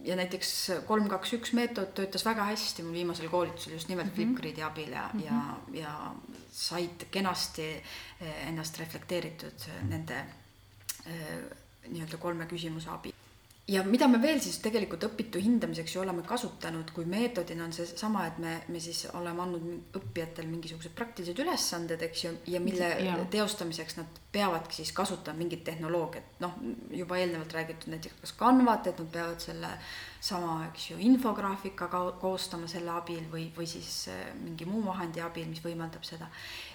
ja näiteks kolm, kaks, üks meetod töötas väga hästi mul viimasel koolitusel just nimelt mm -hmm. Flipgridi abil ja mm, -hmm. ja, ja said kenasti eh, ennast reflekteeritud nende eh, nii-öelda kolme küsimuse abil ja mida me veel siis tegelikult õpitu hindamiseks ju oleme kasutanud, kui meetodina on seesama, et me, me siis oleme andnud õppijatel mingisugused praktilised ülesanded, eks ju, ja mille ja. teostamiseks nad peavadki siis kasutama mingit tehnoloogiat, noh, juba eelnevalt räägitud näiteks kas Canvat, et nad peavad selle sama, eks ju, infograafika koostama selle abil või, või siis äh, mingi muu vahendi abil, mis võimaldab seda.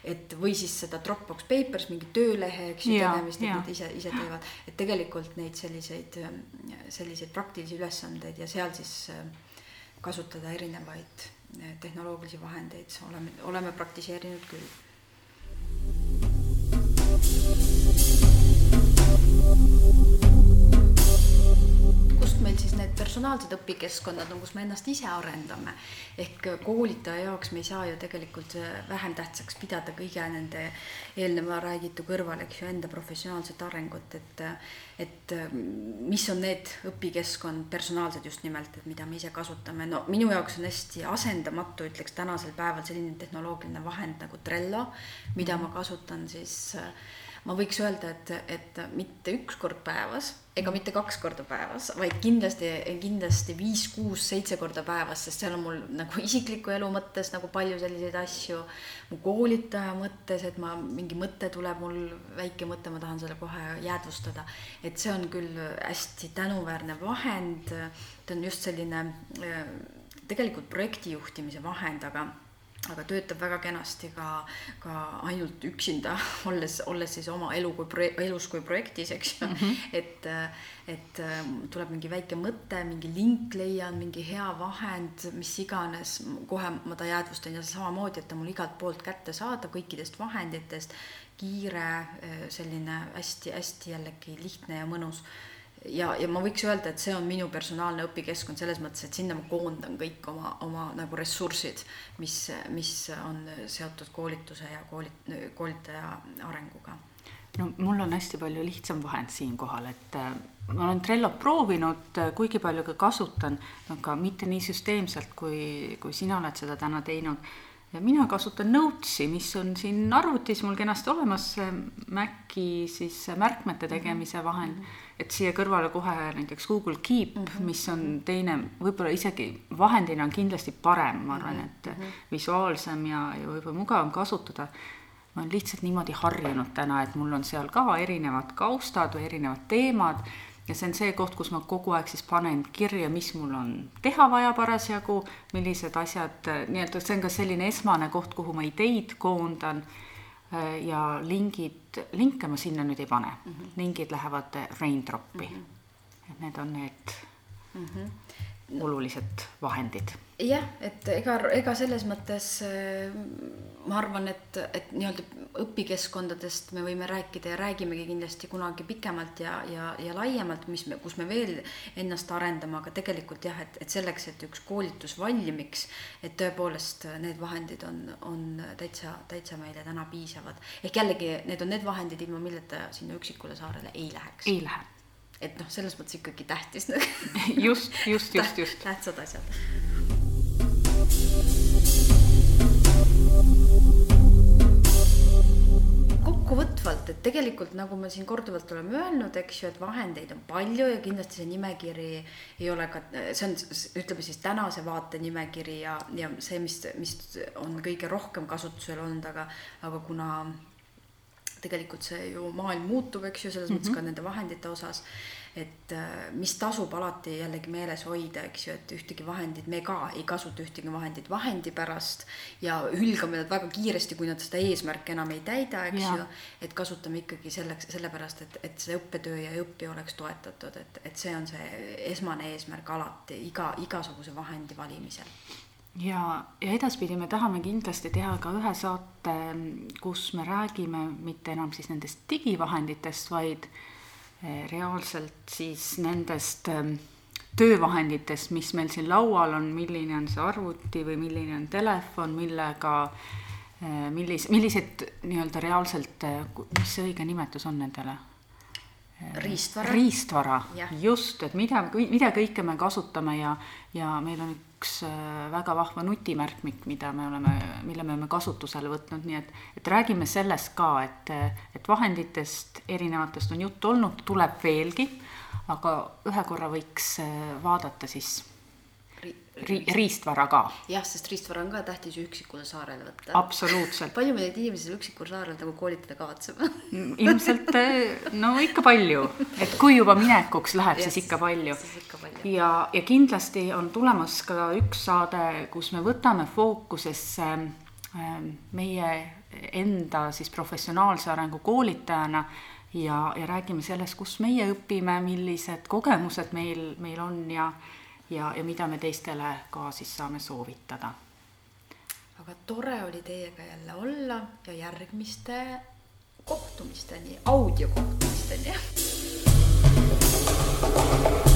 et või siis seda Dropbox Papers, mingi töölehe, eks ju, tegemist, et nad ise, ise teevad, et tegelikult neid selliseid, ähm, selliseid praktilisi ülesandeid ja seal siis äh, kasutada erinevaid tehnoloogilisi vahendeid, oleme, oleme praktiseerinud küll. Meil siis need personaalsed õpikeskkonnad on, kus me ennast ise arendame. ehk koolitaja jaoks me ei saa ju tegelikult vähem tähtsaks pidada kõige nende eelneva räägitu kõrval, eks ju, enda professionaalset arengut, et et mis on need õpikeskkond, personaalsed just nimelt, et mida me ise kasutame, no minu jaoks on hästi asendamatu, ütleks tänasel päeval selline tehnoloogiline vahend nagu Trello, mida ma kasutan siis äh, ma võiks öelda, et, et mitte üks kord päevas ega mitte kaks korda päevas, vaid kindlasti, kindlasti viis, kuus, seitse korda päevas, sest seal on mul nagu isikliku elu mõttes nagu palju selliseid asju. mu koolitaja mõttes, et ma, mingi mõte tuleb mul, väike mõte, ma tahan selle kohe jäädvustada. et see on küll hästi tänuväärne vahend. ta on just selline äh, tegelikult projekti juhtimise vahend, aga aga töötab väga kenasti ka, ka ainult üksinda, olles, olles siis oma elu kui proje-, elus kui projektis, eks ju mm. -hmm. et, et tuleb mingi väike mõte, mingi link leian, mingi hea vahend, mis iganes, kohe ma ta jäädvustan ja samamoodi, et ta mul igalt poolt kättesaadav kõikidest vahenditest, kiire, selline hästi-hästi jällegi lihtne ja mõnus ja, ja ma võiks öelda, et see on minu personaalne õpikeskkond selles mõttes, et sinna ma koondan kõik oma, oma nagu ressursid, mis, mis on seotud koolituse ja koolit-, koolitaja arenguga. no mul on hästi palju lihtsam vahend siinkohal, et äh, ma olen Trellot proovinud, äh, kuigi palju ka kasutan, aga mitte nii süsteemselt, kui, kui sina oled seda täna teinud ja mina kasutan Notesi, mis on siin arvutis mul kenasti olemas, Maci siis märkmete tegemise mhm. vahend mm. -hmm et siia kõrvale kohe näiteks Google Keep mm, -hmm. mis on teine, võib-olla isegi vahendina on kindlasti parem, ma arvan, et mm -hmm. visuaalsem ja, ja võib-olla mugavam kasutada. ma olen lihtsalt niimoodi harjunud täna, et mul on seal ka erinevad kaustad või erinevad teemad ja see on see koht, kus ma kogu aeg siis panen kirja, mis mul on teha vaja parasjagu, millised asjad, nii-öelda see on ka selline esmane koht, kuhu ma ideid koondan ja lingid, linke ma sinna nüüd ei pane mm, -hmm. lingid lähevad Raindropi mm. -hmm. et need on need mm -hmm. Olulised vahendid. jah, et ega, ega selles mõttes äh, ma arvan, et, et nii-öelda õpikeskkondadest me võime rääkida ja räägimegi kindlasti kunagi pikemalt ja, ja, ja laiemalt, mis me, kus me veel ennast arendame, aga tegelikult jah, et, et selleks, et üks koolitus valmiks, et tõepoolest need vahendid on, on täitsa, täitsa meile täna piisavad. ehk jällegi, need on need vahendid, ilma milleta sinna üksikule saarele ei läheks. ei lähe. Et noh, selles mõttes ikkagi tähtis just, just, just, just. tähtsad asjad kokkuvõtvalt, et tegelikult nagu me siin korduvalt oleme öelnud, eks ju, et vahendeid on palju ja kindlasti see nimekiri ei ole ka, see on, ütleme siis tänase vaate nimekiri ja, ja see, mis, mis on kõige rohkem kasutusel olnud, aga, aga kuna tegelikult see ju maailm muutub, eks ju, selles mm -hmm. mõttes ka nende vahendite osas et äh, mis tasub alati jällegi meeles hoida, eks ju, et ühtegi vahendit, me ka ei kasuta ühtegi vahendit vahendi pärast ja hülgame nad väga kiiresti, kui nad seda eesmärki enam ei täida, eks ja. ju. et kasutame ikkagi selleks, sellepärast, et, et see õppetöö ja õppija oleks toetatud, et, et see on see esmane eesmärk alati iga, igasuguse vahendi valimisel ja, ja edaspidi me tahame kindlasti teha ka ühe saate, kus me räägime mitte enam siis nendest digivahenditest, vaid Eh, reaalselt siis nendest ähm, töövahenditest, mis meil siin laual on, milline on see arvuti või milline on telefon, millega, äh, millis-, millised nii-öelda reaalselt, mis see õige nimetus on nendele? riistvara. riistvara, just, et mida, mida kõike me kasutame ja, ja meil on üks äh, väga vahva nutimärkmik, mida me oleme, mille me oleme kasutusele võtnud, nii et, et räägime sellest ka, et, et vahenditest erinevatest on juttu olnud, tuleb veelgi, aga ühe korra võiks äh, vaadata siis ri-, riistvara ka. jah, sest riistvara on ka tähtis üksikule saarele võtta. absoluutselt. palju me neid inimesi üksikul saarel nagu koolitada kavatseme ilmselt no ikka palju, et kui juba minekuks läheb, siis ikka palju. ja, ja kindlasti on tulemas ka üks saade, kus me võtame fookusesse ähm, meie enda siis professionaalse arengu koolitajana ja, ja räägime sellest, kus meie õpime, millised kogemused meil, meil on ja ja, ja mida me teistele ka siis saame soovitada. aga tore oli teiega jälle olla ja järgmiste kohtumisteni, audiokohtumisteni. thank you